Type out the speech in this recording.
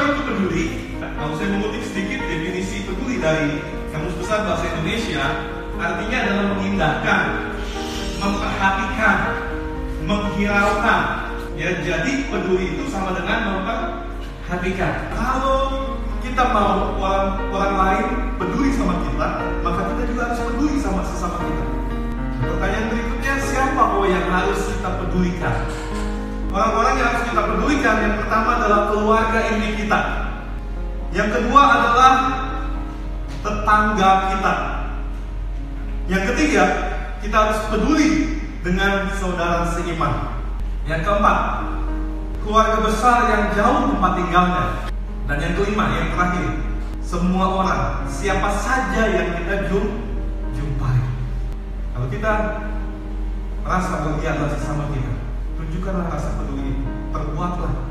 Apa itu peduli? Kalau saya mengutip sedikit definisi peduli dari Kamus Besar Bahasa Indonesia, artinya adalah mengindahkan, memperhatikan, menghiraukan. Ya, jadi peduli itu sama dengan memperhatikan. Kalau kita mau orang, orang lain peduli sama kita, maka kita juga harus peduli sama sesama kita. Pertanyaan berikutnya, siapa oh yang harus kita pedulikan? Orang-orang yang harus kita pedulikan yang pertama adalah keluarga inti kita. Yang kedua adalah tetangga kita. Yang ketiga, kita harus peduli dengan saudara seiman. Yang keempat, keluarga besar yang jauh tempat tinggalnya. Dan yang kelima, yang terakhir, semua orang, siapa saja yang kita jumpai. Kalau kita merasa bahwa dia adalah sesama kita, tunjukkanlah rasa peduli. Perbuatlah